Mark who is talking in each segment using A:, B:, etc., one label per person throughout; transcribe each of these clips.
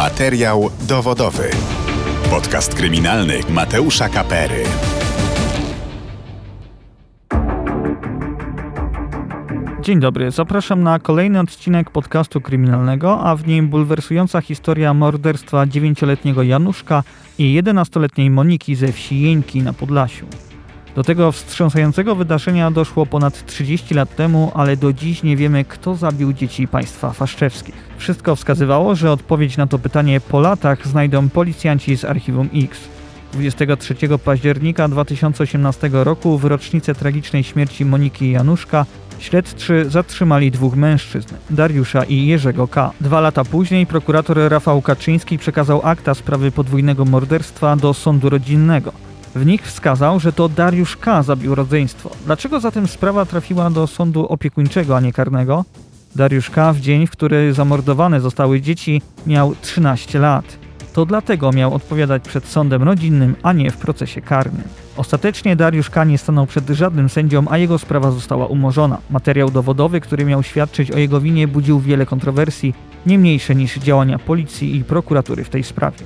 A: Materiał dowodowy. Podcast kryminalny Mateusza Kapery.
B: Dzień dobry, zapraszam na kolejny odcinek podcastu kryminalnego, a w nim bulwersująca historia morderstwa 9-letniego Januszka i 11-letniej Moniki ze wsi Jeńki na Podlasiu. Do tego wstrząsającego wydarzenia doszło ponad 30 lat temu, ale do dziś nie wiemy, kto zabił dzieci państwa faszczewskich. Wszystko wskazywało, że odpowiedź na to pytanie po latach znajdą policjanci z Archiwum X. 23 października 2018 roku, w rocznicę tragicznej śmierci Moniki Januszka, śledczy zatrzymali dwóch mężczyzn, Dariusza i Jerzego K. Dwa lata później prokurator Rafał Kaczyński przekazał akta sprawy podwójnego morderstwa do sądu rodzinnego. W nich wskazał, że to Dariusz K. zabił rodzeństwo. Dlaczego zatem sprawa trafiła do sądu opiekuńczego, a nie karnego? Dariusz K. w dzień, w który zamordowane zostały dzieci, miał 13 lat. To dlatego miał odpowiadać przed sądem rodzinnym, a nie w procesie karnym. Ostatecznie Dariusz K. nie stanął przed żadnym sędzią, a jego sprawa została umorzona. Materiał dowodowy, który miał świadczyć o jego winie, budził wiele kontrowersji, nie mniejsze niż działania policji i prokuratury w tej sprawie.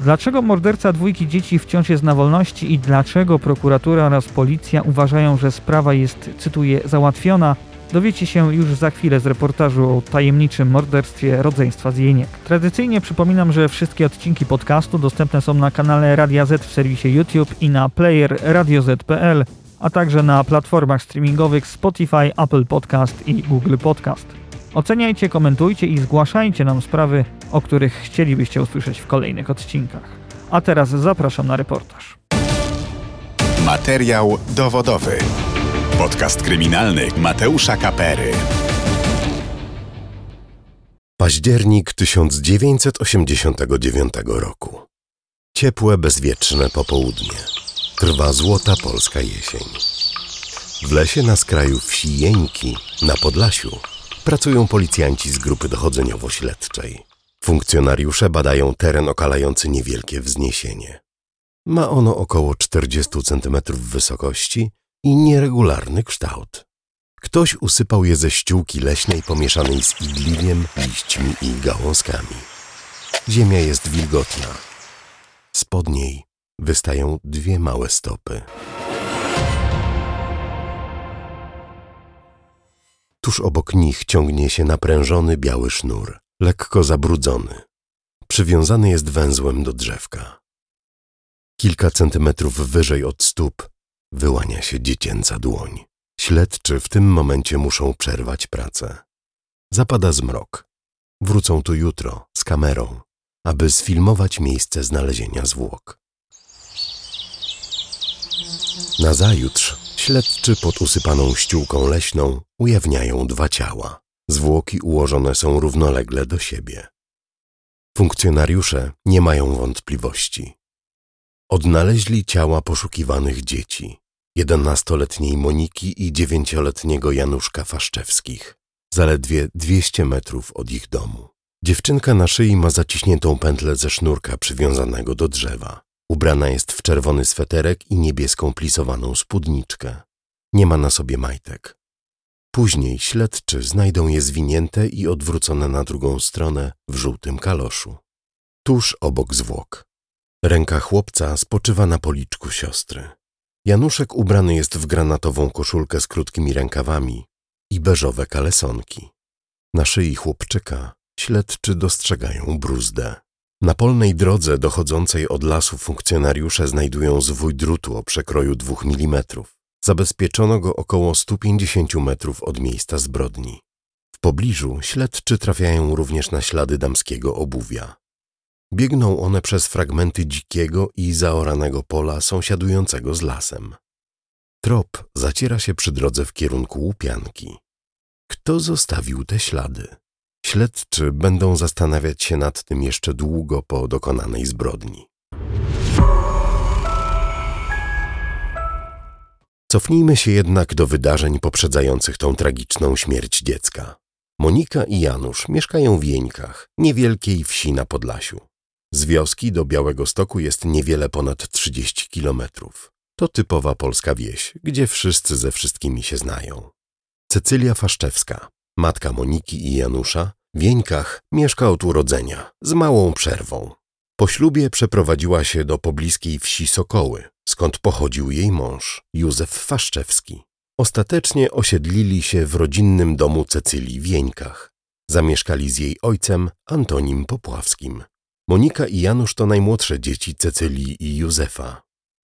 B: Dlaczego morderca dwójki dzieci wciąż jest na wolności i dlaczego prokuratura oraz policja uważają, że sprawa jest, cytuję, załatwiona, dowiecie się już za chwilę z reportażu o tajemniczym morderstwie rodzeństwa z Jeniek. Tradycyjnie przypominam, że wszystkie odcinki podcastu dostępne są na kanale Radia Z w serwisie YouTube i na player radioz.pl, a także na platformach streamingowych Spotify, Apple Podcast i Google Podcast. Oceniajcie, komentujcie i zgłaszajcie nam sprawy, o których chcielibyście usłyszeć w kolejnych odcinkach. A teraz zapraszam na reportaż.
A: Materiał dowodowy. Podcast kryminalny Mateusza Kapery.
C: Październik 1989 roku. Ciepłe, bezwieczne popołudnie. Trwa złota polska jesień. W lesie na skraju wsi Jeńki, na Podlasiu, pracują policjanci z grupy dochodzeniowo-śledczej. Funkcjonariusze badają teren okalający niewielkie wzniesienie. Ma ono około 40 cm wysokości i nieregularny kształt. Ktoś usypał je ze ściółki leśnej pomieszanej z idliwiem, liśćmi i gałązkami. Ziemia jest wilgotna. Spod niej wystają dwie małe stopy. Tuż obok nich ciągnie się naprężony biały sznur, lekko zabrudzony. Przywiązany jest węzłem do drzewka. Kilka centymetrów wyżej od stóp wyłania się dziecięca dłoń. Śledczy w tym momencie muszą przerwać pracę. Zapada zmrok. Wrócą tu jutro z kamerą, aby sfilmować miejsce znalezienia zwłok. Nazajutrz śledczy pod usypaną ściółką leśną ujawniają dwa ciała. Zwłoki ułożone są równolegle do siebie. Funkcjonariusze nie mają wątpliwości. Odnaleźli ciała poszukiwanych dzieci, jedenastoletniej Moniki i dziewięcioletniego Januszka Faszczewskich, zaledwie 200 metrów od ich domu. Dziewczynka na szyi ma zaciśniętą pętlę ze sznurka przywiązanego do drzewa. Ubrana jest w czerwony sweterek i niebieską plisowaną spódniczkę. Nie ma na sobie majtek. Później śledczy znajdą je zwinięte i odwrócone na drugą stronę w żółtym kaloszu. Tuż obok zwłok. Ręka chłopca spoczywa na policzku siostry. Januszek ubrany jest w granatową koszulkę z krótkimi rękawami i beżowe kalesonki. Na szyi chłopczyka śledczy dostrzegają bruzdę. Na polnej drodze dochodzącej od lasu funkcjonariusze znajdują zwój drutu o przekroju dwóch milimetrów. Zabezpieczono go około 150 metrów od miejsca zbrodni. W pobliżu śledczy trafiają również na ślady damskiego obuwia. Biegną one przez fragmenty dzikiego i zaoranego pola sąsiadującego z lasem. Trop zaciera się przy drodze w kierunku łupianki. Kto zostawił te ślady? Śledczy będą zastanawiać się nad tym jeszcze długo po dokonanej zbrodni. Cofnijmy się jednak do wydarzeń poprzedzających tą tragiczną śmierć dziecka. Monika i Janusz mieszkają w Jeńkach, niewielkiej wsi na Podlasiu. Z wioski do Białego Stoku jest niewiele ponad 30 kilometrów. To typowa polska wieś, gdzie wszyscy ze wszystkimi się znają. Cecylia Faszczewska, matka Moniki i Janusza, W Wieńkach mieszka od urodzenia, z małą przerwą. Po ślubie przeprowadziła się do pobliskiej wsi Sokoły, skąd pochodził jej mąż, Józef Faszczewski. Ostatecznie osiedlili się w rodzinnym domu Cecylii w Wieńkach. Zamieszkali z jej ojcem, Antonim Popławskim. Monika i Janusz to najmłodsze dzieci Cecylii i Józefa.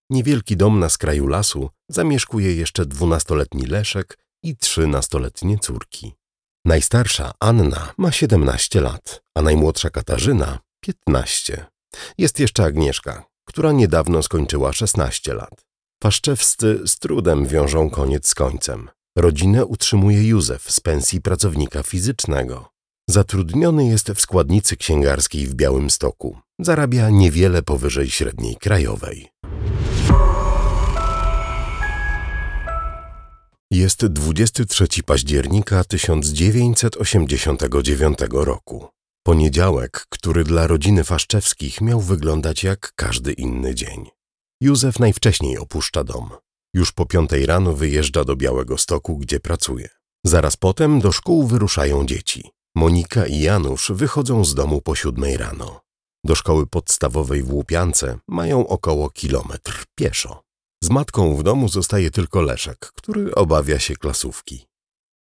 C: Niewielki dom na skraju lasu zamieszkuje jeszcze dwunastoletni Leszek i trzy nastoletnie córki. Najstarsza Anna ma 17 lat, a najmłodsza Katarzyna 15. Jest jeszcze Agnieszka, która niedawno skończyła 16 lat. Paszczewscy z trudem wiążą koniec z końcem. Rodzinę utrzymuje Józef z pensji pracownika fizycznego. Zatrudniony jest w składnicy księgarskiej w Białymstoku. Zarabia niewiele powyżej średniej krajowej. Jest 23 października 1989 roku. Poniedziałek, który dla rodziny Faszczewskich miał wyglądać jak każdy inny dzień. Józef najwcześniej opuszcza dom. Już po piątej rano wyjeżdża do Białego Stoku, gdzie pracuje. Zaraz potem do szkół wyruszają dzieci. Monika i Janusz wychodzą z domu po siódmej rano. Do szkoły podstawowej w Łupiance mają około kilometr pieszo. Z matką w domu zostaje tylko Leszek, który obawia się klasówki.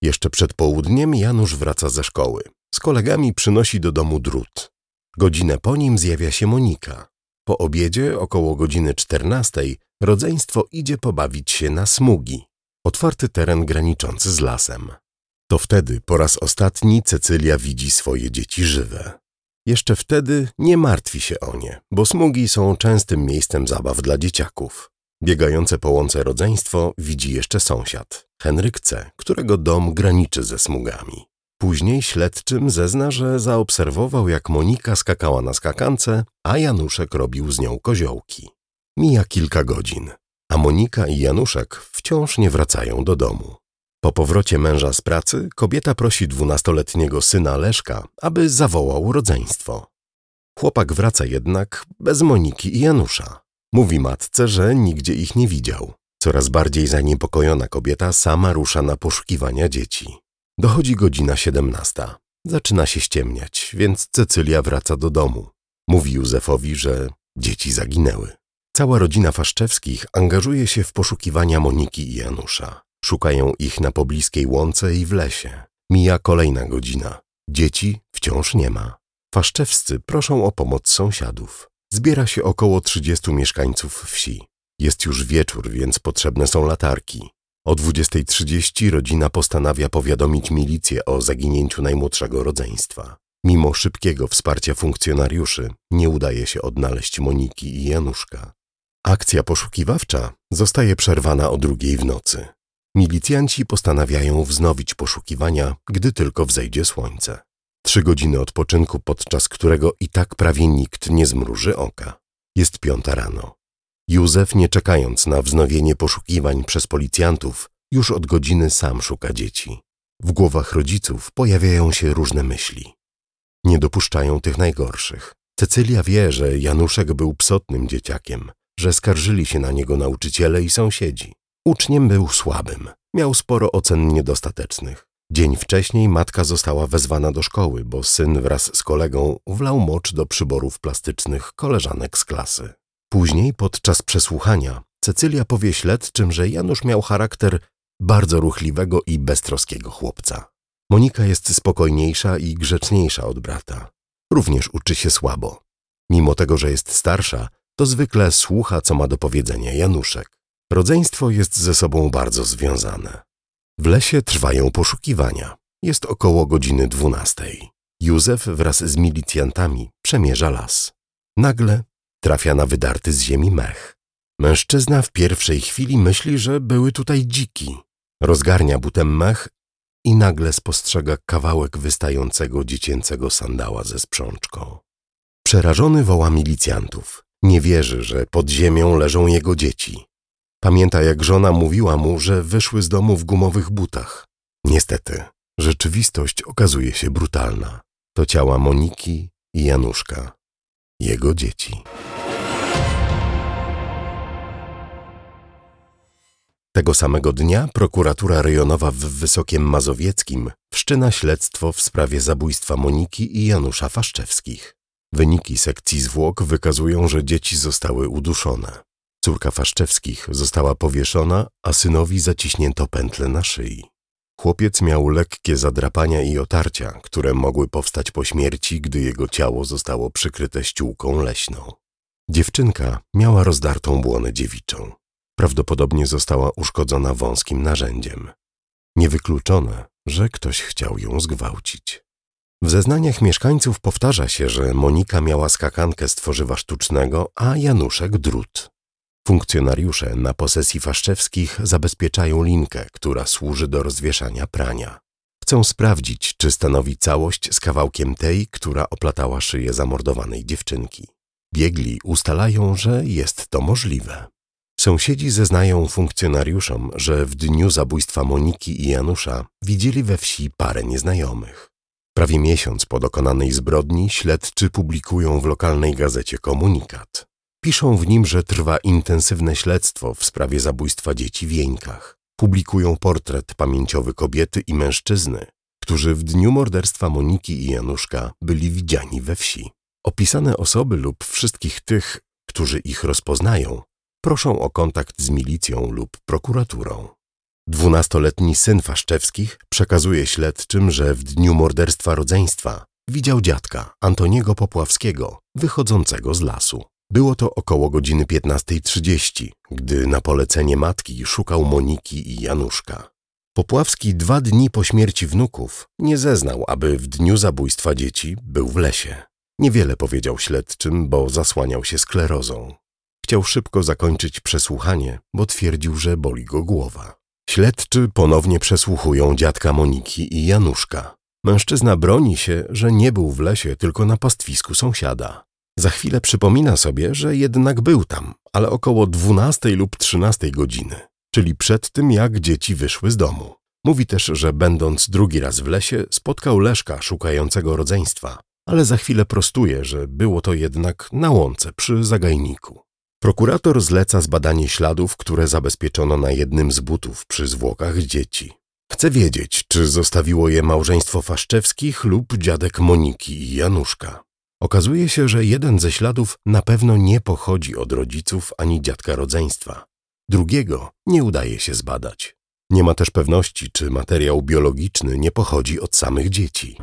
C: Jeszcze przed południem Janusz wraca ze szkoły. Z kolegami przynosi do domu drut. Godzinę po nim zjawia się Monika. Po obiedzie, około godziny czternastej, rodzeństwo idzie pobawić się na smugi, otwarty teren graniczący z lasem. To wtedy po raz ostatni Cecylia widzi swoje dzieci żywe. Jeszcze wtedy nie martwi się o nie, bo smugi są częstym miejscem zabaw dla dzieciaków. Biegające po łące rodzeństwo widzi jeszcze sąsiad, Henryk C., którego dom graniczy ze smugami. Później śledczym zezna, że zaobserwował, jak Monika skakała na skakance, a Januszek robił z nią koziołki. Mija kilka godzin, a Monika i Januszek wciąż nie wracają do domu. Po powrocie męża z pracy kobieta prosi dwunastoletniego syna Leszka, aby zawołał rodzeństwo. Chłopak wraca jednak bez Moniki i Janusza. Mówi matce, że nigdzie ich nie widział. Coraz bardziej zaniepokojona kobieta sama rusza na poszukiwania dzieci. Dochodzi godzina siedemnasta. Zaczyna się ściemniać, więc Cecylia wraca do domu. Mówi Józefowi, że dzieci zaginęły. Cała rodzina Faszczewskich angażuje się w poszukiwania Moniki i Janusza. Szukają ich na pobliskiej łące i w lesie. Mija kolejna godzina. Dzieci wciąż nie ma. Faszczewscy proszą o pomoc sąsiadów. Zbiera się około 30 mieszkańców wsi. Jest już wieczór, więc potrzebne są latarki. O 20.30 rodzina postanawia powiadomić milicję o zaginięciu najmłodszego rodzeństwa. Mimo szybkiego wsparcia funkcjonariuszy nie udaje się odnaleźć Moniki i Januszka. Akcja poszukiwawcza zostaje przerwana o drugiej w nocy. Milicjanci postanawiają wznowić poszukiwania, gdy tylko wzejdzie słońce. Trzy godziny odpoczynku, podczas którego i tak prawie nikt nie zmruży oka. Jest piąta rano. Józef, nie czekając na wznowienie poszukiwań przez policjantów, już od godziny sam szuka dzieci. W głowach rodziców pojawiają się różne myśli. Nie dopuszczają tych najgorszych. Cecylia wie, że Januszek był psotnym dzieciakiem, że skarżyli się na niego nauczyciele i sąsiedzi. Uczniem był słabym, miał sporo ocen niedostatecznych. Dzień wcześniej matka została wezwana do szkoły, bo syn wraz z kolegą wlał mocz do przyborów plastycznych koleżanek z klasy. Później, podczas przesłuchania, Cecylia powie śledczym, że Janusz miał charakter bardzo ruchliwego i beztroskiego chłopca. Monika jest spokojniejsza i grzeczniejsza od brata. Również uczy się słabo. Mimo tego, że jest starsza, to zwykle słucha, co ma do powiedzenia Januszek. Rodzeństwo jest ze sobą bardzo związane. W lesie trwają poszukiwania. Jest około godziny dwunastej. Józef wraz z milicjantami przemierza las. Nagle trafia na wydarty z ziemi mech. Mężczyzna w pierwszej chwili myśli, że były tutaj dziki. Rozgarnia butem mech i nagle spostrzega kawałek wystającego dziecięcego sandała ze sprzączką. Przerażony woła milicjantów. Nie wierzy, że pod ziemią leżą jego dzieci. Pamięta, jak żona mówiła mu, że wyszły z domu w gumowych butach. Niestety, rzeczywistość okazuje się brutalna. To ciała Moniki i Januszka, jego dzieci. Tego samego dnia prokuratura rejonowa w Wysokiem Mazowieckim wszczyna śledztwo w sprawie zabójstwa Moniki i Janusza Faszczewskich. Wyniki sekcji zwłok wykazują, że dzieci zostały uduszone. Córka Faszczewskich została powieszona, a synowi zaciśnięto pętle na szyi. Chłopiec miał lekkie zadrapania i otarcia, które mogły powstać po śmierci, gdy jego ciało zostało przykryte ściółką leśną. Dziewczynka miała rozdartą błonę dziewiczą. Prawdopodobnie została uszkodzona wąskim narzędziem. Niewykluczone, że ktoś chciał ją zgwałcić. W zeznaniach mieszkańców powtarza się, że Monika miała skakankę z tworzywa sztucznego, a Januszek drut. Funkcjonariusze na posesji Faszczewskich zabezpieczają linkę, która służy do rozwieszania prania. Chcą sprawdzić, czy stanowi całość z kawałkiem tej, która oplatała szyję zamordowanej dziewczynki. Biegli ustalają, że jest to możliwe. Sąsiedzi zeznają funkcjonariuszom, że w dniu zabójstwa Moniki i Janusza widzieli we wsi parę nieznajomych. Prawie miesiąc po dokonanej zbrodni śledczy publikują w lokalnej gazecie komunikat. Piszą w nim, że trwa intensywne śledztwo w sprawie zabójstwa dzieci w Jeńkach. Publikują portret pamięciowy kobiety i mężczyzny, którzy w dniu morderstwa Moniki i Januszka byli widziani we wsi. Opisane osoby lub wszystkich tych, którzy ich rozpoznają, proszą o kontakt z milicją lub prokuraturą. Dwunastoletni syn Faszczewskich przekazuje śledczym, że w dniu morderstwa rodzeństwa widział dziadka Antoniego Popławskiego wychodzącego z lasu. Było to około godziny 15.30, gdy na polecenie matki szukał Moniki i Januszka. Popławski dwa dni po śmierci wnuków nie zeznał, aby w dniu zabójstwa dzieci był w lesie. Niewiele powiedział śledczym, bo zasłaniał się sklerozą. Chciał szybko zakończyć przesłuchanie, bo twierdził, że boli go głowa. Śledczy ponownie przesłuchują dziadka Moniki i Januszka. Mężczyzna broni się, że nie był w lesie, tylko na pastwisku sąsiada. Za chwilę przypomina sobie, że jednak był tam, ale około 12 lub 13 godziny, czyli przed tym, jak dzieci wyszły z domu. Mówi też, że będąc drugi raz w lesie, spotkał Leszka szukającego rodzeństwa, ale za chwilę prostuje, że było to jednak na łące przy zagajniku. Prokurator zleca zbadanie śladów, które zabezpieczono na jednym z butów przy zwłokach dzieci. Chce wiedzieć, czy zostawiło je małżeństwo Faszczewskich lub dziadek Moniki i Januszka. Okazuje się, że jeden ze śladów na pewno nie pochodzi od rodziców ani dziadka rodzeństwa. Drugiego nie udaje się zbadać. Nie ma też pewności, czy materiał biologiczny nie pochodzi od samych dzieci.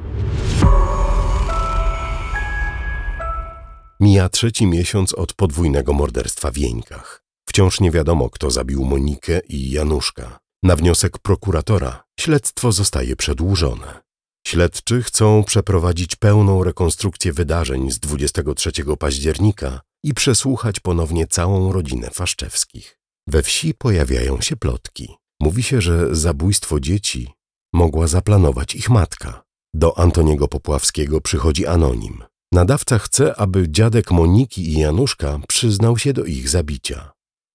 C: Mija trzeci miesiąc od podwójnego morderstwa w Jeńkach. Wciąż nie wiadomo, kto zabił Monikę i Januszka. Na wniosek prokuratora śledztwo zostaje przedłużone. Śledczy chcą przeprowadzić pełną rekonstrukcję wydarzeń z 23 października i przesłuchać ponownie całą rodzinę Faszczewskich. We wsi pojawiają się plotki. Mówi się, że zabójstwo dzieci mogła zaplanować ich matka. Do Antoniego Popławskiego przychodzi anonim. Nadawca chce, aby dziadek Moniki i Januszka przyznał się do ich zabicia.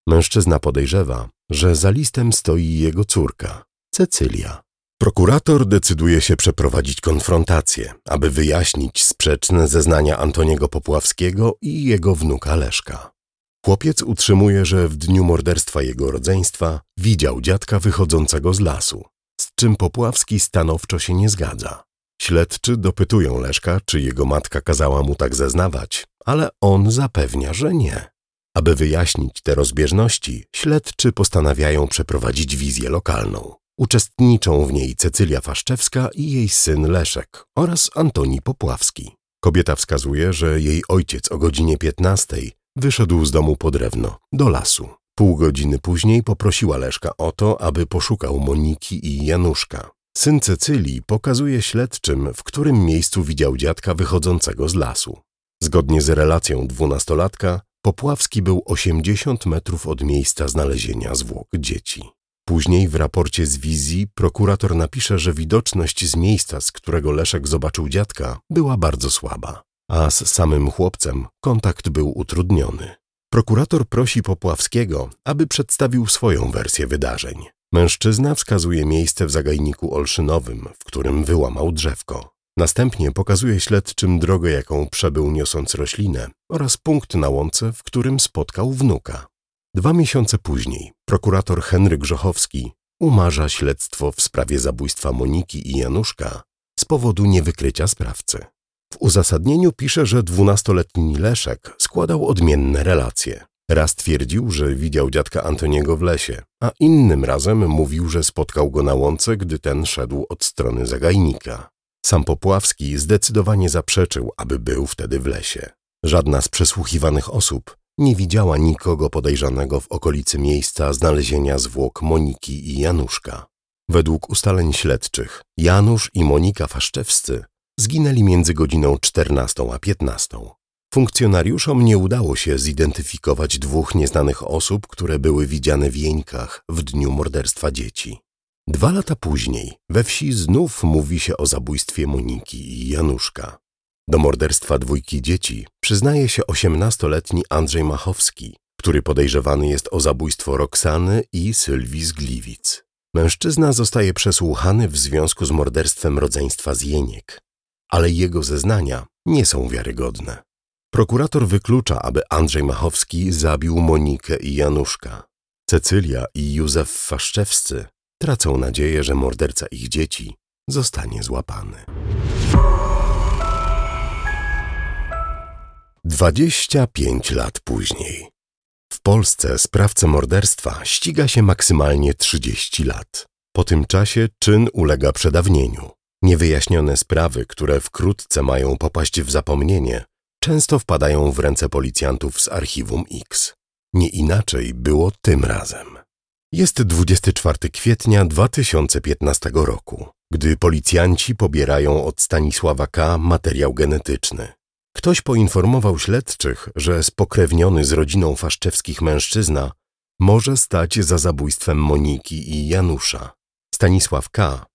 C: Mężczyzna podejrzewa, że za listem stoi jego córka, Cecylia. Prokurator decyduje się przeprowadzić konfrontację, aby wyjaśnić sprzeczne zeznania Antoniego Popławskiego i jego wnuka Leszka. Chłopiec utrzymuje, że w dniu morderstwa jego rodzeństwa widział dziadka wychodzącego z lasu, z czym Popławski stanowczo się nie zgadza. Śledczy dopytują Leszka, czy jego matka kazała mu tak zeznawać, ale on zapewnia, że nie. Aby wyjaśnić te rozbieżności, śledczy postanawiają przeprowadzić wizję lokalną. Uczestniczą w niej Cecylia Faszczewska i jej syn Leszek oraz Antoni Popławski. Kobieta wskazuje, że jej ojciec o godzinie 15 wyszedł z domu po drewno, do lasu. Pół godziny później poprosiła Leszka o to, aby poszukał Moniki i Januszka. Syn Cecylii pokazuje śledczym, w którym miejscu widział dziadka wychodzącego z lasu. Zgodnie z relacją dwunastolatka, Popławski był 80 metrów od miejsca znalezienia zwłok dzieci. Później w raporcie z wizji prokurator napisze, że widoczność z miejsca, z którego Leszek zobaczył dziadka, była bardzo słaba, a z samym chłopcem kontakt był utrudniony. Prokurator prosi Popławskiego, aby przedstawił swoją wersję wydarzeń. Mężczyzna wskazuje miejsce w zagajniku olszynowym, w którym wyłamał drzewko. Następnie pokazuje śledczym drogę, jaką przebył niosąc roślinę oraz punkt na łące, w którym spotkał wnuka. Dwa miesiące później prokurator Henryk Grzochowski umarza śledztwo w sprawie zabójstwa Moniki i Januszka z powodu niewykrycia sprawcy. W uzasadnieniu pisze, że dwunastoletni Leszek składał odmienne relacje. Raz twierdził, że widział dziadka Antoniego w lesie, a innym razem mówił, że spotkał go na łące, gdy ten szedł od strony zagajnika. Sam Popławski zdecydowanie zaprzeczył, aby był wtedy w lesie. Żadna z przesłuchiwanych osób nie widziała nikogo podejrzanego w okolicy miejsca znalezienia zwłok Moniki i Januszka. Według ustaleń śledczych, Janusz i Monika Faszczewscy zginęli między godziną 14 a 15. Funkcjonariuszom nie udało się zidentyfikować dwóch nieznanych osób, które były widziane w Jeńkach w dniu morderstwa dzieci. Dwa lata później we wsi znów mówi się o zabójstwie Moniki i Januszka. Do morderstwa dwójki dzieci przyznaje się osiemnastoletni Andrzej Machowski, który podejrzewany jest o zabójstwo Roxany i Sylwii z Gliwic. Mężczyzna zostaje przesłuchany w związku z morderstwem rodzeństwa z Jeniek, ale jego zeznania nie są wiarygodne. Prokurator wyklucza, aby Andrzej Machowski zabił Monikę i Januszka. Cecylia i Józef Faszczewscy tracą nadzieję, że morderca ich dzieci zostanie złapany. 25 lat później. W Polsce sprawcę morderstwa ściga się maksymalnie 30 lat. Po tym czasie czyn ulega przedawnieniu. Niewyjaśnione sprawy, które wkrótce mają popaść w zapomnienie, często wpadają w ręce policjantów z archiwum X. Nie inaczej było tym razem. Jest 24 kwietnia 2015 roku, gdy policjanci pobierają od Stanisława K. materiał genetyczny. Ktoś poinformował śledczych, że spokrewniony z rodziną Faszczewskich mężczyzna może stać za zabójstwem Moniki i Janusza. Stanisław K.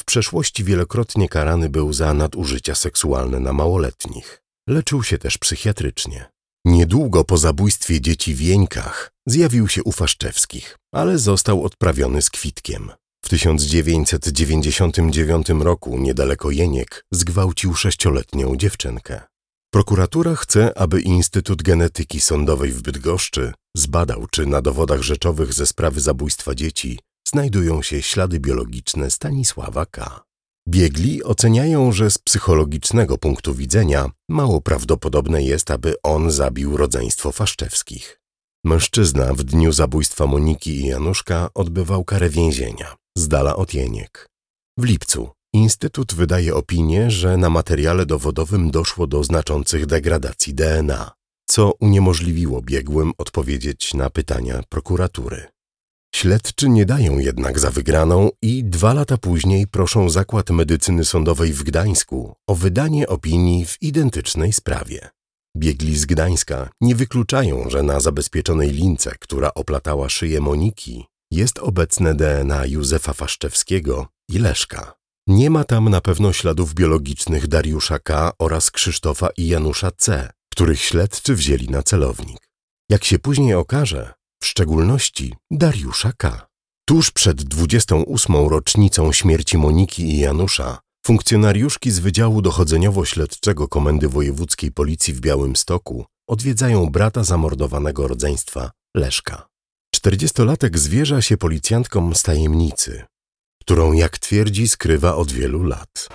C: w przeszłości wielokrotnie karany był za nadużycia seksualne na małoletnich. Leczył się też psychiatrycznie. Niedługo po zabójstwie dzieci w Jeńkach zjawił się u Faszczewskich, ale został odprawiony z kwitkiem. W 1999 roku niedaleko Jeniek zgwałcił sześcioletnią dziewczynkę. Prokuratura chce, aby Instytut Genetyki Sądowej w Bydgoszczy zbadał, czy na dowodach rzeczowych ze sprawy zabójstwa dzieci znajdują się ślady biologiczne Stanisława K. Biegli oceniają, że z psychologicznego punktu widzenia mało prawdopodobne jest, aby on zabił rodzeństwo Faszczewskich. Mężczyzna w dniu zabójstwa Moniki i Januszka odbywał karę więzienia, z dala od Jeniek. W lipcu Instytut wydaje opinię, że na materiale dowodowym doszło do znaczących degradacji DNA, co uniemożliwiło biegłym odpowiedzieć na pytania prokuratury. Śledczy nie dają jednak za wygraną i dwa lata później proszą Zakład Medycyny Sądowej w Gdańsku o wydanie opinii w identycznej sprawie. Biegli z Gdańska nie wykluczają, że na zabezpieczonej lince, która oplatała szyję Moniki, jest obecne DNA Józefa Faszczewskiego i Leszka. Nie ma tam na pewno śladów biologicznych Dariusza K. oraz Krzysztofa i Janusza C., których śledczy wzięli na celownik. Jak się później okaże, w szczególności Dariusza K. Tuż przed 28. rocznicą śmierci Moniki i Janusza, funkcjonariuszki z Wydziału Dochodzeniowo-Śledczego Komendy Wojewódzkiej Policji w Białymstoku odwiedzają brata zamordowanego rodzeństwa, Leszka. Czterdziestolatek zwierza się policjantkom z tajemnicy, którą, jak twierdzi, skrywa od wielu lat.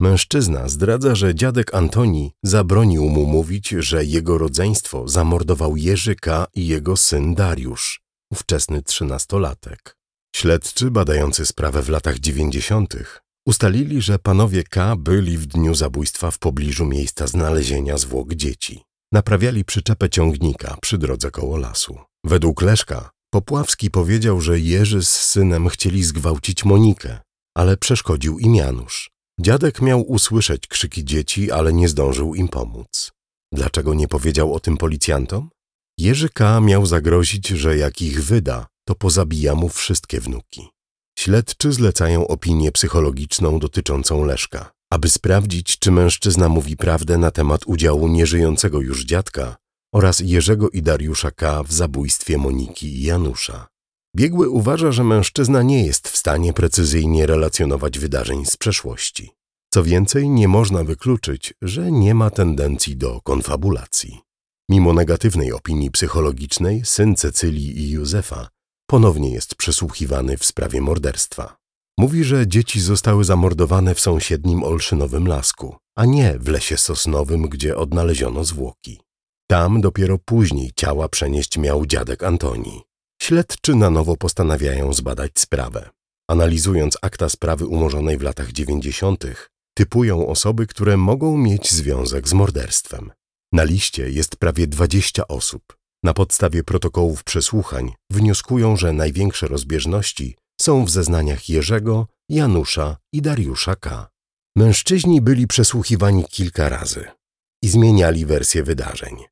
C: Mężczyzna zdradza, że dziadek Antoni zabronił mu mówić, że jego rodzeństwo zamordował Jerzy K. i jego syn Dariusz, ówczesny trzynastolatek. Śledczy badający sprawę w latach dziewięćdziesiątych ustalili, że panowie K. byli w dniu zabójstwa w pobliżu miejsca znalezienia zwłok dzieci. Naprawiali przyczepę ciągnika przy drodze koło lasu. Według Leszka Popławski powiedział, że Jerzy z synem chcieli zgwałcić Monikę, ale przeszkodził im Janusz. Dziadek miał usłyszeć krzyki dzieci, ale nie zdążył im pomóc. Dlaczego nie powiedział o tym policjantom? Jerzy K. miał zagrozić, że jak ich wyda, to pozabija mu wszystkie wnuki. Śledczy zlecają opinię psychologiczną dotyczącą Leszka, aby sprawdzić, czy mężczyzna mówi prawdę na temat udziału nieżyjącego już dziadka oraz Jerzego i Dariusza K. w zabójstwie Moniki i Janusza. Biegły uważa, że mężczyzna nie jest w stanie precyzyjnie relacjonować wydarzeń z przeszłości. Co więcej, nie można wykluczyć, że nie ma tendencji do konfabulacji. Mimo negatywnej opinii psychologicznej, syn Cecylii i Józefa ponownie jest przesłuchiwany w sprawie morderstwa. Mówi, że dzieci zostały zamordowane w sąsiednim Olszynowym Lasku, a nie w lesie sosnowym, gdzie odnaleziono zwłoki. Tam dopiero później ciała przenieść miał dziadek Antoni. Śledczy na nowo postanawiają zbadać sprawę. Analizując akta sprawy umorzonej w latach dziewięćdziesiątych, typują osoby, które mogą mieć związek z morderstwem. Na liście jest prawie 20 osób. Na podstawie protokołów przesłuchań wnioskują, że największe rozbieżności są w zeznaniach Jerzego, Janusza i Dariusza K. Mężczyźni byli przesłuchiwani kilka razy i zmieniali wersję wydarzeń.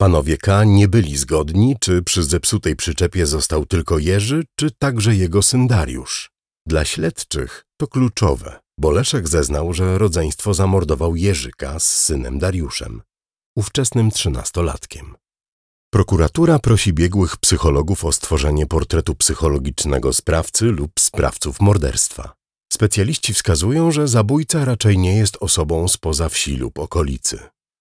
C: Panowie K. nie byli zgodni, czy przy zepsutej przyczepie został tylko Jerzy, czy także jego syn Dariusz. Dla śledczych to kluczowe, bo Leszek zeznał, że rodzeństwo zamordował Jerzyka z synem Dariuszem, ówczesnym trzynastolatkiem. Prokuratura prosi biegłych psychologów o stworzenie portretu psychologicznego sprawcy lub sprawców morderstwa. Specjaliści wskazują, że zabójca raczej nie jest osobą spoza wsi lub okolicy.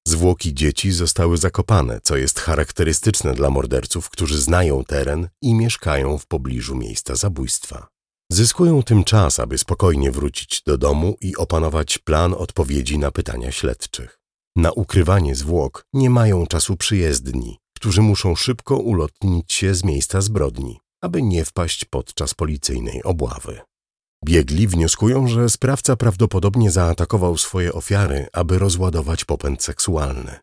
C: Zwłoki dzieci zostały zakopane, co jest charakterystyczne dla morderców, którzy znają teren i mieszkają w pobliżu miejsca zabójstwa. Zyskują tym czas, aby spokojnie wrócić do domu i opanować plan odpowiedzi na pytania śledczych. Na ukrywanie zwłok nie mają czasu przyjezdni, którzy muszą szybko ulotnić się z miejsca zbrodni, aby nie wpaść podczas policyjnej obławy. Biegli wnioskują, że sprawca prawdopodobnie zaatakował swoje ofiary, aby rozładować popęd seksualny.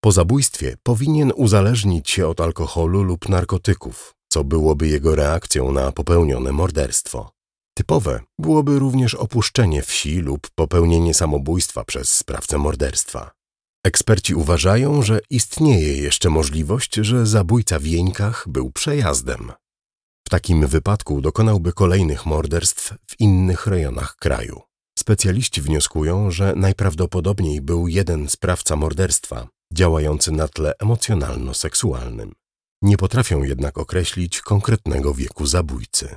C: Po zabójstwie powinien uzależnić się od alkoholu lub narkotyków, co byłoby jego reakcją na popełnione morderstwo. Typowe byłoby również opuszczenie wsi lub popełnienie samobójstwa przez sprawcę morderstwa. Eksperci uważają, że istnieje jeszcze możliwość, że zabójca w Jeńkach był przejazdem. W takim wypadku dokonałby kolejnych morderstw w innych rejonach kraju. Specjaliści wnioskują, że najprawdopodobniej był jeden sprawca morderstwa działający na tle emocjonalno-seksualnym. Nie potrafią jednak określić konkretnego wieku zabójcy.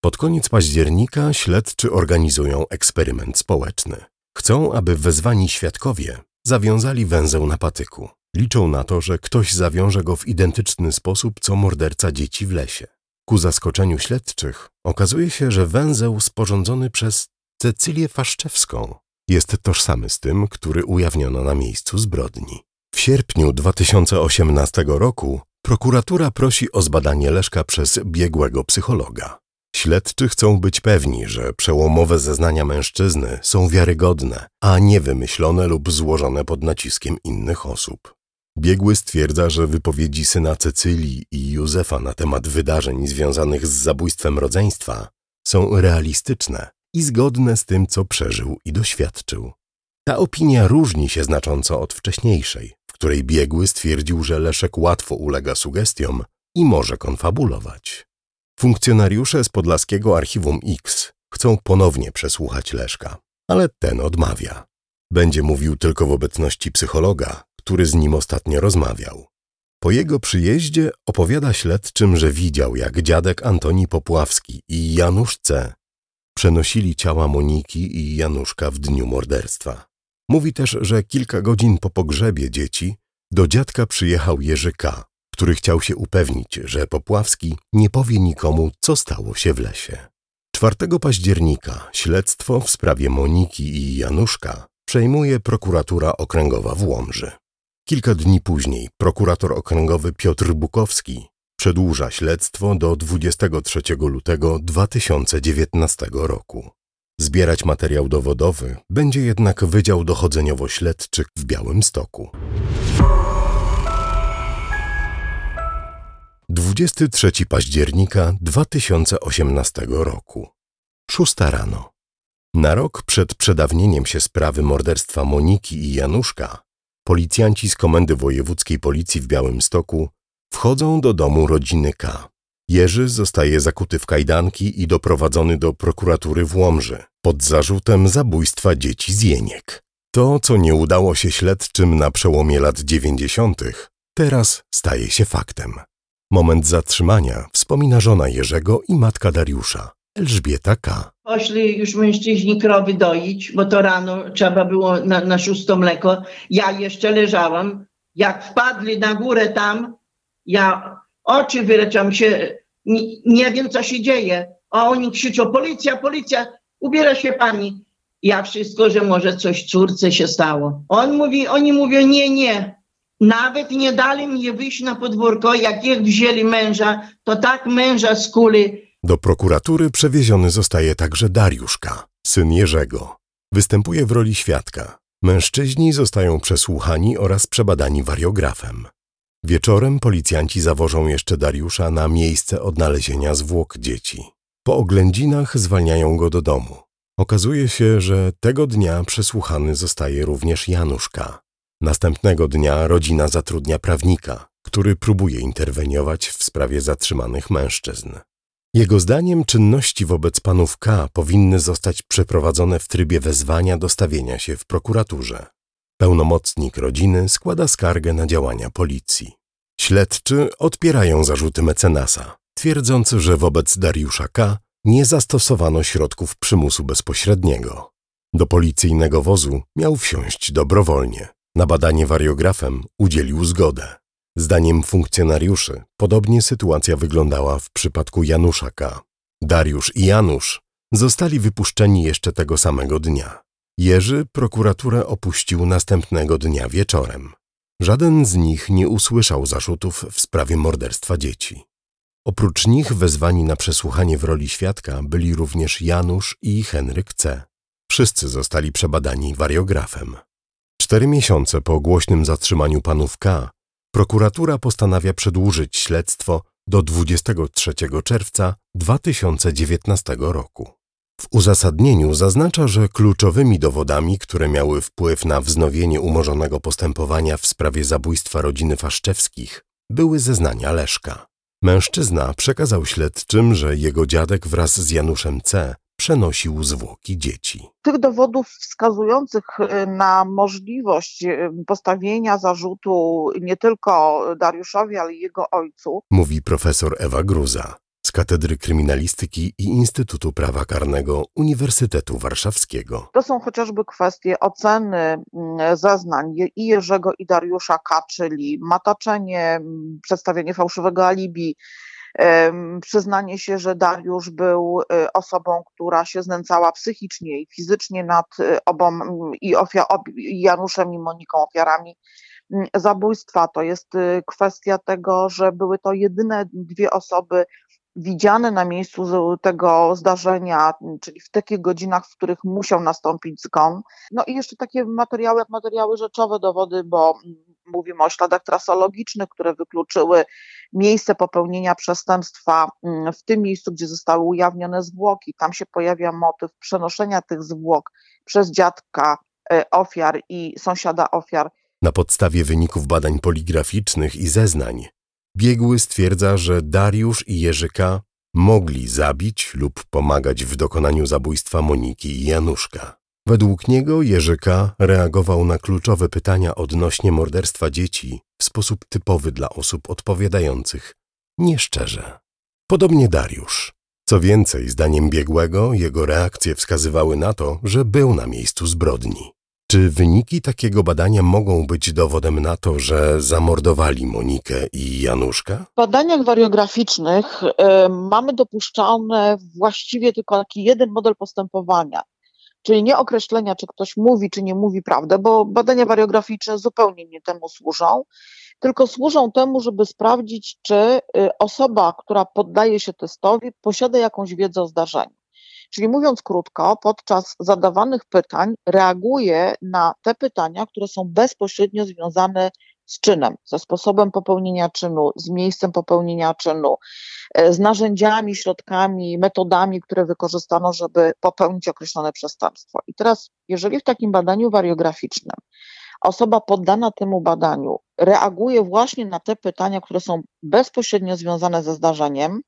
C: Pod koniec października śledczy organizują eksperyment społeczny. Chcą, aby wezwani świadkowie zawiązali węzeł na patyku. Liczą na to, że ktoś zawiąże go w identyczny sposób co morderca dzieci w lesie. Ku zaskoczeniu śledczych okazuje się, że węzeł sporządzony przez Cecylię Faszczewską jest tożsamy z tym, który ujawniono na miejscu zbrodni. W sierpniu 2018 roku prokuratura prosi o zbadanie Leszka przez biegłego psychologa. Śledczy chcą być pewni, że przełomowe zeznania mężczyzny są wiarygodne, a nie wymyślone lub złożone pod naciskiem innych osób. Biegły stwierdza, że wypowiedzi syna Cecylii i Józefa na temat wydarzeń związanych z zabójstwem rodzeństwa są realistyczne i zgodne z tym, co przeżył i doświadczył. Ta opinia różni się znacząco od wcześniejszej, w której biegły stwierdził, że Leszek łatwo ulega sugestiom i może konfabulować. Funkcjonariusze z podlaskiego Archiwum X chcą ponownie przesłuchać Leszka, ale ten odmawia. Będzie mówił tylko w obecności psychologa, który z nim ostatnio rozmawiał. Po jego przyjeździe opowiada śledczym, że widział, jak dziadek Antoni Popławski i Janusz C. przenosili ciała Moniki i Januszka w dniu morderstwa. Mówi też, że kilka godzin po pogrzebie dzieci do dziadka przyjechał Jerzy K., który chciał się upewnić, że Popławski nie powie nikomu, co stało się w lesie. 4 października śledztwo w sprawie Moniki i Januszka przejmuje prokuratura okręgowa w Łomży. Kilka dni później prokurator okręgowy Piotr Bukowski przedłuża śledztwo do 23 lutego 2019 roku. Zbierać materiał dowodowy będzie jednak Wydział Dochodzeniowo-Śledczy w Białymstoku. 23 października 2018 roku. Szósta rano. Na rok przed przedawnieniem się sprawy morderstwa Moniki i Januszka, policjanci z Komendy Wojewódzkiej Policji w Białymstoku wchodzą do domu rodziny K. Jerzy zostaje zakuty w kajdanki i doprowadzony do prokuratury w Łomży pod zarzutem zabójstwa dzieci z Jeniek. To, co nie udało się śledczym na przełomie lat dziewięćdziesiątych, teraz staje się faktem. Moment zatrzymania wspomina żona Jerzego i matka Dariusza. Elżbieta K.
D: Poszli już mężczyźni krowy doić, bo to rano trzeba było na, na szóstą mleko. Ja jeszcze leżałam. Jak wpadli na górę tam, ja oczy wyleczam się, nie, nie wiem co się dzieje. A oni krzyczą, policja, policja, ubiera się pani. Ja wszystko, że może coś córce się stało. On mówi, oni mówią, nie, nie. Nawet nie dali mnie wyjść na podwórko, jak ich wzięli męża, to tak męża skuli.
C: Do prokuratury przewieziony zostaje także Dariusz K., syn Jerzego. Występuje w roli świadka. Mężczyźni zostają przesłuchani oraz przebadani wariografem. Wieczorem policjanci zawożą jeszcze Dariusza na miejsce odnalezienia zwłok dzieci. Po oględzinach zwalniają go do domu. Okazuje się, że tego dnia przesłuchany zostaje również Januszka. Następnego dnia rodzina zatrudnia prawnika, który próbuje interweniować w sprawie zatrzymanych mężczyzn. Jego zdaniem czynności wobec panów K powinny zostać przeprowadzone w trybie wezwania do stawienia się w prokuraturze. Pełnomocnik rodziny składa skargę na działania policji. Śledczy odpierają zarzuty mecenasa, twierdząc, że wobec Dariusza K nie zastosowano środków przymusu bezpośredniego. Do policyjnego wozu miał wsiąść dobrowolnie. Na badanie wariografem udzielił zgodę. Zdaniem funkcjonariuszy podobnie sytuacja wyglądała w przypadku Janusza K. Dariusz i Janusz zostali wypuszczeni jeszcze tego samego dnia. Jerzy prokuraturę opuścił następnego dnia wieczorem. Żaden z nich nie usłyszał zarzutów w sprawie morderstwa dzieci. Oprócz nich wezwani na przesłuchanie w roli świadka byli również Janusz i Henryk C. Wszyscy zostali przebadani wariografem. Cztery miesiące po głośnym zatrzymaniu panów K. prokuratura postanawia przedłużyć śledztwo do 23 czerwca 2019 roku. W uzasadnieniu zaznacza, że kluczowymi dowodami, które miały wpływ na wznowienie umorzonego postępowania w sprawie zabójstwa rodziny Faszczewskich, były zeznania Leszka. Mężczyzna przekazał śledczym, że jego dziadek wraz z Januszem C. przenosił zwłoki dzieci.
E: Tych dowodów wskazujących y, na możliwość y, postawienia zarzutu nie tylko Dariuszowi, ale i jego ojcu,
C: Mówi profesor Ewa Gruza z Katedry Kryminalistyki i Instytutu Prawa Karnego Uniwersytetu Warszawskiego.
E: to są chociażby kwestie oceny mm, zeznań i Jerzego i Dariusza K., czyli mataczenie, mm, przedstawienie fałszywego alibi, przyznanie się, że Dariusz był y, osobą, która się znęcała psychicznie i fizycznie nad y, obą mm, i, ofia- ob- i Januszem i Moniką ofiarami mm, zabójstwa. To jest y, kwestia tego, że były to jedyne dwie osoby widziane na miejscu tego zdarzenia, m, czyli w takich godzinach, w których musiał nastąpić zgon. No i jeszcze takie materiały jak materiały rzeczowe, dowody, bo mm, mówimy o śladach trasologicznych, które wykluczyły miejsce popełnienia przestępstwa mm, w tym miejscu, gdzie zostały ujawnione zwłoki. Tam się pojawia motyw przenoszenia tych zwłok przez dziadka e, ofiar i sąsiada ofiar
C: Na podstawie wyników badań poligraficznych i zeznań biegły stwierdza, że Dariusz i Jerzyka mogli zabić lub pomagać w dokonaniu zabójstwa Moniki i Januszka. Według niego Jerzyka reagował na kluczowe pytania odnośnie morderstwa dzieci w sposób typowy dla osób odpowiadających nieszczerze. Podobnie Dariusz. Co więcej, zdaniem biegłego, jego reakcje wskazywały na to, że był na miejscu zbrodni. Czy wyniki takiego badania mogą być dowodem na to, że zamordowali Monikę i Januszka?
E: W badaniach wariograficznych e, mamy dopuszczalne właściwie tylko taki jeden model postępowania, czyli nie określenia, czy ktoś mówi, czy nie mówi prawdę, bo badania wariograficzne zupełnie nie temu służą, tylko służą temu, żeby sprawdzić, czy y, osoba, która poddaje się testowi, posiada jakąś wiedzę o zdarzeniu. Czyli mówiąc krótko, podczas zadawanych pytań reaguje na te pytania, które są bezpośrednio związane z czynem, ze sposobem popełnienia czynu, z miejscem popełnienia czynu, e, z narzędziami, środkami, metodami, które wykorzystano, żeby popełnić określone przestępstwo. I teraz, jeżeli w takim badaniu wariograficznym osoba poddana temu badaniu reaguje właśnie na te pytania, które są bezpośrednio związane ze zdarzeniem,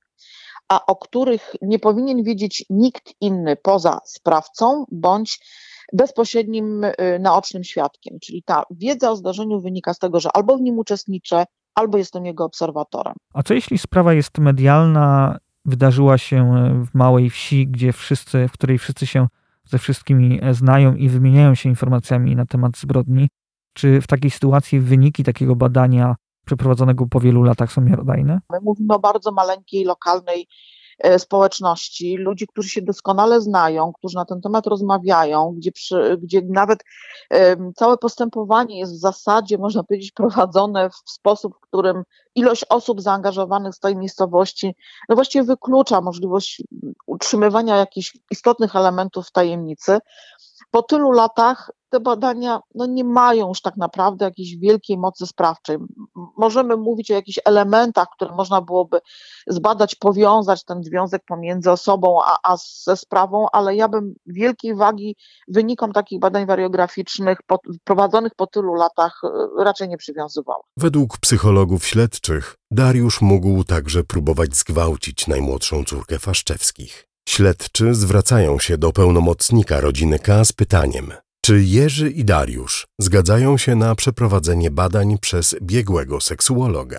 E: a o których nie powinien wiedzieć nikt inny poza sprawcą bądź bezpośrednim y, naocznym świadkiem. Czyli ta wiedza o zdarzeniu wynika z tego, że albo w nim uczestniczę, albo jestem jego obserwatorem.
B: A co jeśli sprawa jest medialna, wydarzyła się w małej wsi, gdzie wszyscy, w której wszyscy się ze wszystkimi znają i wymieniają się informacjami na temat zbrodni. Czy w takiej sytuacji wyniki takiego badania przeprowadzonego po wielu latach są miarodajne?
E: My mówimy o bardzo maleńkiej, lokalnej E, społeczności, ludzi, którzy się doskonale znają, którzy na ten temat rozmawiają, gdzie, przy, gdzie nawet całe postępowanie jest w zasadzie, można powiedzieć, prowadzone w sposób, w którym ilość osób zaangażowanych z tej miejscowości no właściwie wyklucza możliwość utrzymywania jakichś istotnych elementów tajemnicy. Po tylu latach te badania no, nie mają już tak naprawdę jakiejś wielkiej mocy sprawczej. Możemy mówić o jakichś elementach, które można byłoby zbadać, powiązać ten związek pomiędzy osobą a, a ze sprawą, ale ja bym wielkiej wagi wynikom takich badań wariograficznych po, prowadzonych po tylu latach e, raczej nie przywiązywała.
C: Według psychologów śledczych Dariusz mógł także próbować zgwałcić najmłodszą córkę Faszczewskich. Śledczy zwracają się do pełnomocnika rodziny K z pytaniem, czy Jerzy i Dariusz zgadzają się na przeprowadzenie badań przez biegłego seksuologa?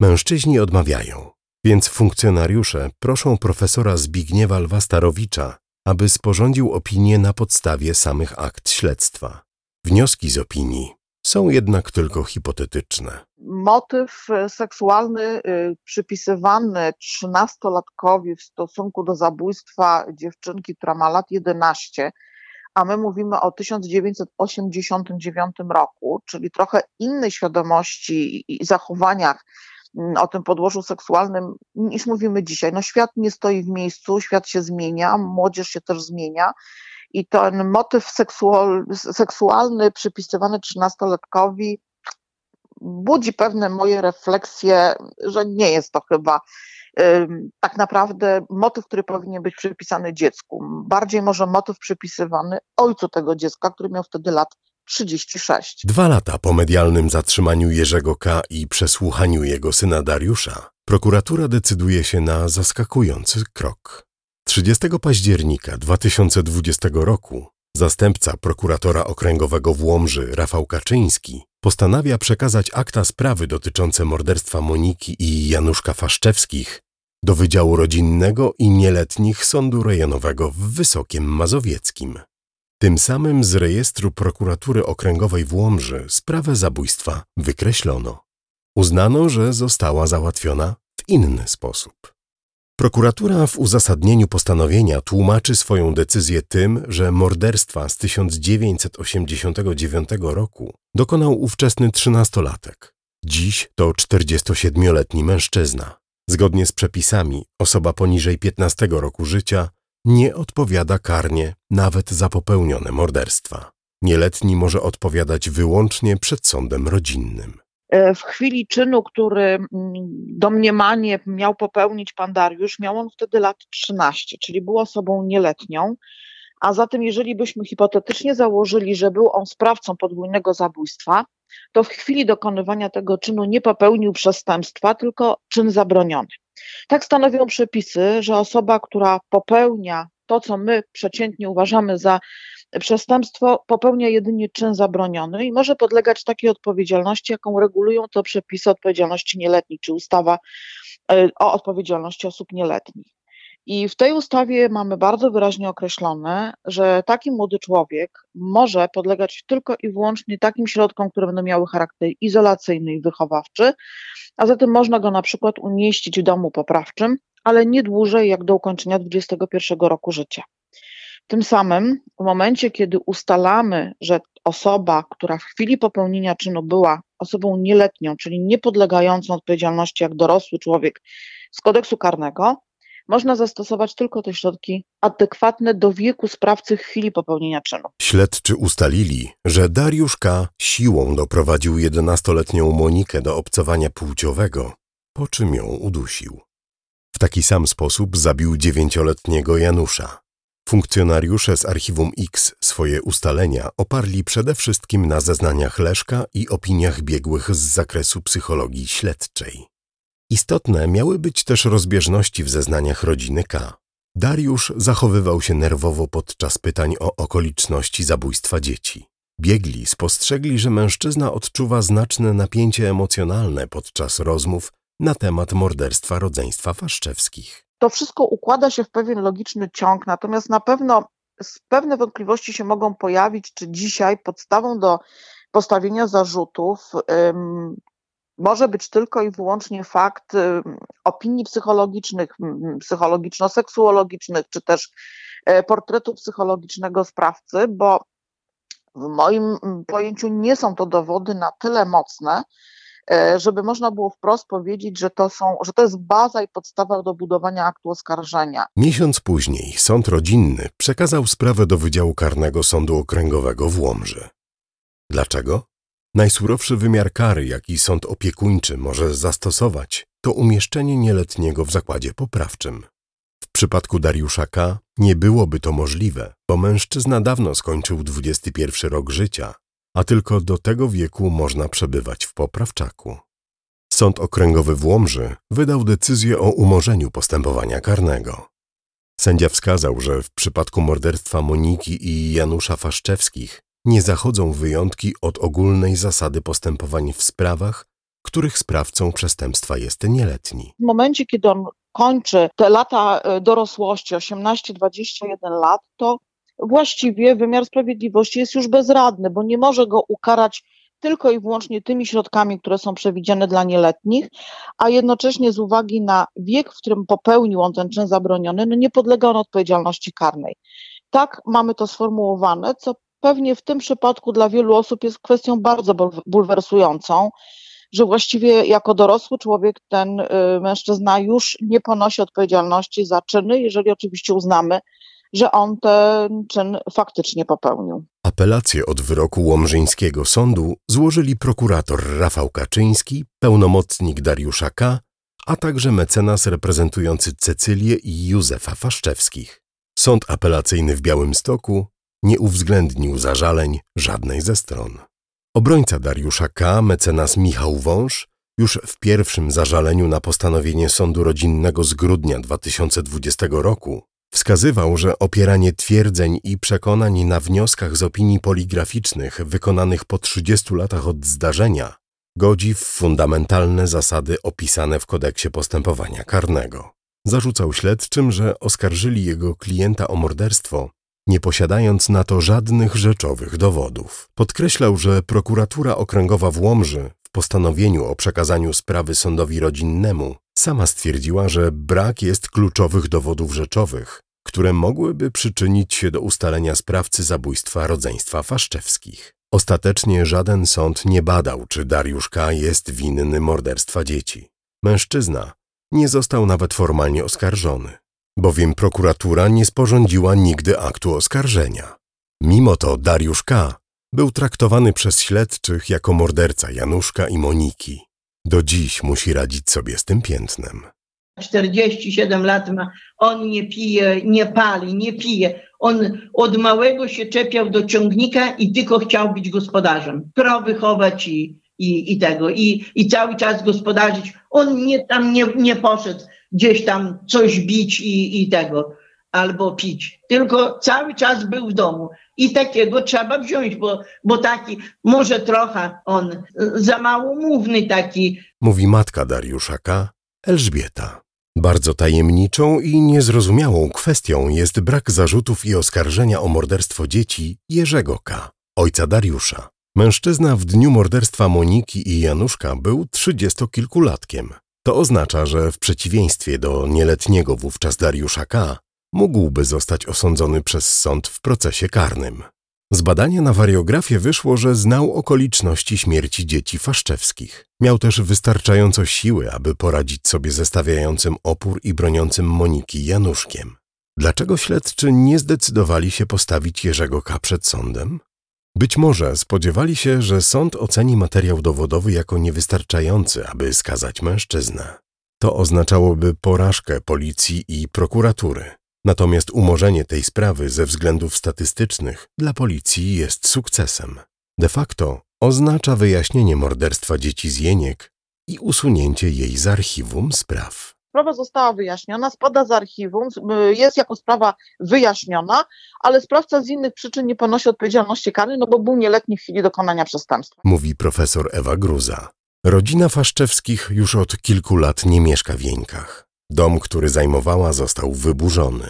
C: Mężczyźni odmawiają, więc funkcjonariusze proszą profesora Zbigniewa Lwastarowicza, aby sporządził opinię na podstawie samych akt śledztwa. Wnioski z opinii są jednak tylko hipotetyczne.
E: Motyw seksualny y, przypisywany trzynastolatkowi w stosunku do zabójstwa dziewczynki, która ma lat 11, a my mówimy o 1989 roku, czyli trochę innej świadomości i zachowaniach mm, o tym podłożu seksualnym niż mówimy dzisiaj. No świat nie stoi w miejscu, świat się zmienia, młodzież się też zmienia i ten motyw seksual, seksualny przypisywany trzynastolatkowi budzi pewne moje refleksje, że nie jest to chyba tak naprawdę motyw, który powinien być przypisany dziecku. Bardziej może motyw przypisywany ojcu tego dziecka, który miał wtedy lat 36.
C: Dwa lata po medialnym zatrzymaniu Jerzego K. i przesłuchaniu jego syna Dariusza, prokuratura decyduje się na zaskakujący krok. 30 października 2020 roku zastępca prokuratora okręgowego w Łomży Rafał Kaczyński postanawia przekazać akta sprawy dotyczące morderstwa Moniki i Januszka Faszczewskich do Wydziału Rodzinnego i Nieletnich Sądu Rejonowego w Wysokiem Mazowieckim. Tym samym z rejestru prokuratury okręgowej w Łomży sprawę zabójstwa wykreślono. Uznano, że została załatwiona w inny sposób. Prokuratura w uzasadnieniu postanowienia tłumaczy swoją decyzję tym, że morderstwa z 1989 roku dokonał ówczesny trzynastolatek. Dziś to 47-letni mężczyzna. Zgodnie z przepisami, osoba poniżej 15 roku życia nie odpowiada karnie nawet za popełnione morderstwa. Nieletni może odpowiadać wyłącznie przed sądem rodzinnym.
E: E, w chwili czynu, który mm, domniemanie miał popełnić pan Dariusz, miał on wtedy lat 13, czyli był osobą nieletnią. A zatem, jeżeli byśmy hipotetycznie założyli, że był on sprawcą podwójnego zabójstwa, to w chwili dokonywania tego czynu nie popełnił przestępstwa, tylko czyn zabroniony. Tak stanowią przepisy, że osoba, która popełnia to, co my przeciętnie uważamy za przestępstwo, popełnia jedynie czyn zabroniony i może podlegać takiej odpowiedzialności, jaką regulują to przepisy odpowiedzialności nieletniej, czy ustawa e, o odpowiedzialności osób nieletnich. I w tej ustawie mamy bardzo wyraźnie określone, że taki młody człowiek może podlegać tylko i wyłącznie takim środkom, które będą miały charakter izolacyjny i wychowawczy, a zatem można go na przykład umieścić w domu poprawczym, ale nie dłużej jak do ukończenia 21 roku życia. Tym samym w momencie, kiedy ustalamy, że osoba, która w chwili popełnienia czynu była osobą nieletnią, czyli niepodlegającą odpowiedzialności jak dorosły człowiek z kodeksu karnego, można zastosować tylko te środki adekwatne do wieku sprawcy w chwili popełnienia czynu.
C: Śledczy ustalili, że Dariusz K. siłą doprowadził 11-letnią Monikę do obcowania płciowego, po czym ją udusił. W taki sam sposób zabił 9-letniego Janusza. Funkcjonariusze z Archiwum X swoje ustalenia oparli przede wszystkim na zeznaniach Leszka i opiniach biegłych z zakresu psychologii śledczej. Istotne miały być też rozbieżności w zeznaniach rodziny K. Dariusz zachowywał się nerwowo podczas pytań o okoliczności zabójstwa dzieci. Biegli spostrzegli, że mężczyzna odczuwa znaczne napięcie emocjonalne podczas rozmów na temat morderstwa rodzeństwa Faszczewskich.
E: to wszystko układa się w pewien logiczny ciąg, natomiast na pewno pewne wątpliwości się mogą pojawić, czy dzisiaj podstawą do postawienia zarzutów może być tylko i wyłącznie fakt opinii psychologicznych, psychologiczno-seksuologicznych, czy też e, portretu psychologicznego sprawcy, bo w moim pojęciu nie są to dowody na tyle mocne, e, żeby można było wprost powiedzieć, że to, są, że to jest baza i podstawa do budowania aktu oskarżenia.
C: Miesiąc później sąd rodzinny przekazał sprawę do Wydziału Karnego Sądu Okręgowego w Łomży. Dlaczego? Najsurowszy wymiar kary, jaki sąd opiekuńczy może zastosować, to umieszczenie nieletniego w zakładzie poprawczym. W przypadku Dariusza K. nie byłoby to możliwe, bo mężczyzna dawno skończył 21 rok życia, a tylko do tego wieku można przebywać w poprawczaku. Sąd Okręgowy w Łomży wydał decyzję o umorzeniu postępowania karnego. Sędzia wskazał, że w przypadku morderstwa Moniki i Janusza Faszczewskich nie zachodzą wyjątki od ogólnej zasady postępowań w sprawach, których sprawcą przestępstwa jest nieletni.
E: W momencie, kiedy on kończy te lata e, dorosłości, 18-21 lat, to właściwie wymiar sprawiedliwości jest już bezradny, bo nie może go ukarać tylko i wyłącznie tymi środkami, które są przewidziane dla nieletnich, a jednocześnie z uwagi na wiek, w którym popełnił on ten czyn zabroniony, no nie podlega on odpowiedzialności karnej. Tak mamy to sformułowane, co pewnie w tym przypadku dla wielu osób jest kwestią bardzo bulwersującą, że właściwie jako dorosły człowiek ten y, mężczyzna już nie ponosi odpowiedzialności za czyny, jeżeli oczywiście uznamy, że on ten czyn faktycznie popełnił.
C: Apelację od wyroku Łomżyńskiego Sądu złożyli prokurator Rafał Kaczyński, pełnomocnik Dariusza K., a także mecenas reprezentujący Cecylię i Józefa Faszczewskich. Sąd apelacyjny w Białymstoku nie uwzględnił zażaleń żadnej ze stron. Obrońca Dariusza K., mecenas Michał Wąż, już w pierwszym zażaleniu na postanowienie sądu rodzinnego z grudnia 2020 roku wskazywał, że opieranie twierdzeń i przekonań na wnioskach z opinii poligraficznych wykonanych po 30 latach od zdarzenia godzi w fundamentalne zasady opisane w kodeksie postępowania karnego. Zarzucał śledczym, że oskarżyli jego klienta o morderstwo nie posiadając na to żadnych rzeczowych dowodów. Podkreślał, że prokuratura okręgowa w Łomży w postanowieniu o przekazaniu sprawy sądowi rodzinnemu sama stwierdziła, że brak jest kluczowych dowodów rzeczowych, które mogłyby przyczynić się do ustalenia sprawcy zabójstwa rodzeństwa Faszczewskich. Ostatecznie żaden sąd nie badał, czy Dariusz K. jest winny morderstwa dzieci. Mężczyzna nie został nawet formalnie oskarżony bowiem prokuratura nie sporządziła nigdy aktu oskarżenia. Mimo to Dariusz K. był traktowany przez śledczych jako morderca Januszka i Moniki. Do dziś musi radzić sobie z tym piętnem.
D: 47 lat ma, on nie pije, nie pali, nie pije. On od małego się czepiał do ciągnika i tylko chciał być gospodarzem. Krowy chować i, i, i tego. I, I cały czas gospodarzyć. On nie, tam nie, nie poszedł gdzieś tam coś bić i, i tego, albo pić. Tylko cały czas był w domu. I takiego trzeba wziąć, bo, bo taki, może trochę on za mało mówny taki.
C: Mówi matka Dariusza K., Elżbieta. Bardzo tajemniczą i niezrozumiałą kwestią jest brak zarzutów i oskarżenia o morderstwo dzieci Jerzego K., ojca Dariusza. Mężczyzna w dniu morderstwa Moniki i Januszka był trzydziestokilkulatkiem. To oznacza, że w przeciwieństwie do nieletniego wówczas Dariusza K., mógłby zostać osądzony przez sąd w procesie karnym. Z badania na wariografię wyszło, że znał okoliczności śmierci dzieci faszczewskich. Miał też wystarczająco siły, aby poradzić sobie ze stawiającym opór i broniącym Moniki Januszkiem. Dlaczego śledczy nie zdecydowali się postawić Jerzego K. przed sądem? Być może spodziewali się, że sąd oceni materiał dowodowy jako niewystarczający, aby skazać mężczyznę. To oznaczałoby porażkę policji i prokuratury. Natomiast umorzenie tej sprawy ze względów statystycznych dla policji jest sukcesem. De facto oznacza wyjaśnienie morderstwa dzieci z Jeniek i usunięcie jej z archiwum spraw
E: sprawa została wyjaśniona, spada z archiwum, jest jako sprawa wyjaśniona, ale sprawca z innych przyczyn nie ponosi odpowiedzialności karnej, no bo był nieletni w chwili dokonania przestępstwa.
C: Mówi profesor Ewa Gruza. Rodzina Faszczewskich już od kilku lat nie mieszka w Jeńkach. Dom, który zajmowała, został wyburzony.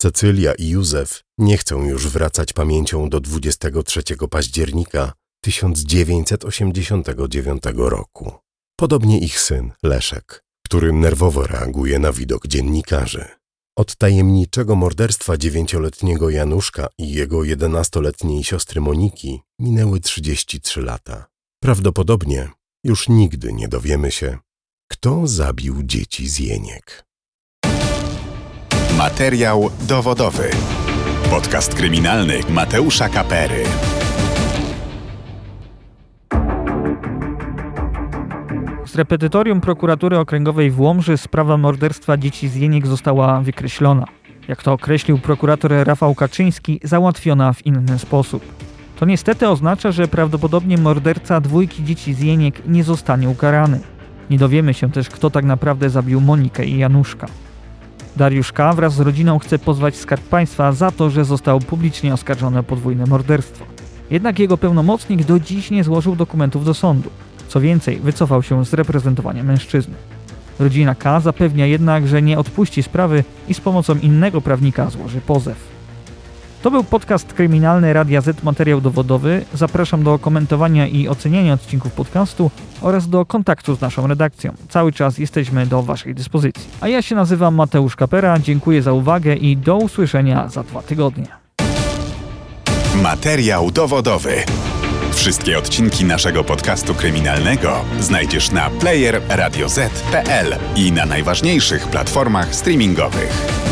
C: Cecylia i Józef nie chcą już wracać pamięcią do 23 października 1989 roku. Podobnie ich syn, Leszek, który nerwowo reaguje na widok dziennikarzy. Od tajemniczego morderstwa dziewięcioletniego Januszka i jego jedenastoletniej siostry Moniki minęły 33 lata. Prawdopodobnie już nigdy nie dowiemy się, kto zabił dzieci z Jeniek.
A: Materiał dowodowy. Podcast kryminalny Mateusza Kapery.
B: Z repetytorium prokuratury okręgowej w Łomży sprawa morderstwa dzieci z Jeniek została wykreślona. Jak to określił prokurator Rafał Kaczyński, załatwiona w inny sposób. To niestety oznacza, że prawdopodobnie morderca dwójki dzieci z Jeniek nie zostanie ukarany. Nie dowiemy się też, kto tak naprawdę zabił Monikę i Januszka. Dariusz K. wraz z rodziną chce pozwać Skarb Państwa za to, że został publicznie oskarżony o podwójne morderstwo. Jednak jego pełnomocnik do dziś nie złożył dokumentów do sądu. Co więcej, wycofał się z reprezentowania mężczyzny. Rodzina K. zapewnia jednak, że nie odpuści sprawy i z pomocą innego prawnika złoży pozew. To był podcast kryminalny Radia Z Materiał Dowodowy. Zapraszam do komentowania i oceniania odcinków podcastu oraz do kontaktu z naszą redakcją. Cały czas jesteśmy do Waszej dyspozycji. A ja się nazywam Mateusz Kapera, dziękuję za uwagę i do usłyszenia za dwa tygodnie.
A: Materiał dowodowy. Wszystkie odcinki naszego podcastu kryminalnego znajdziesz na player radioz.pl i na najważniejszych platformach streamingowych.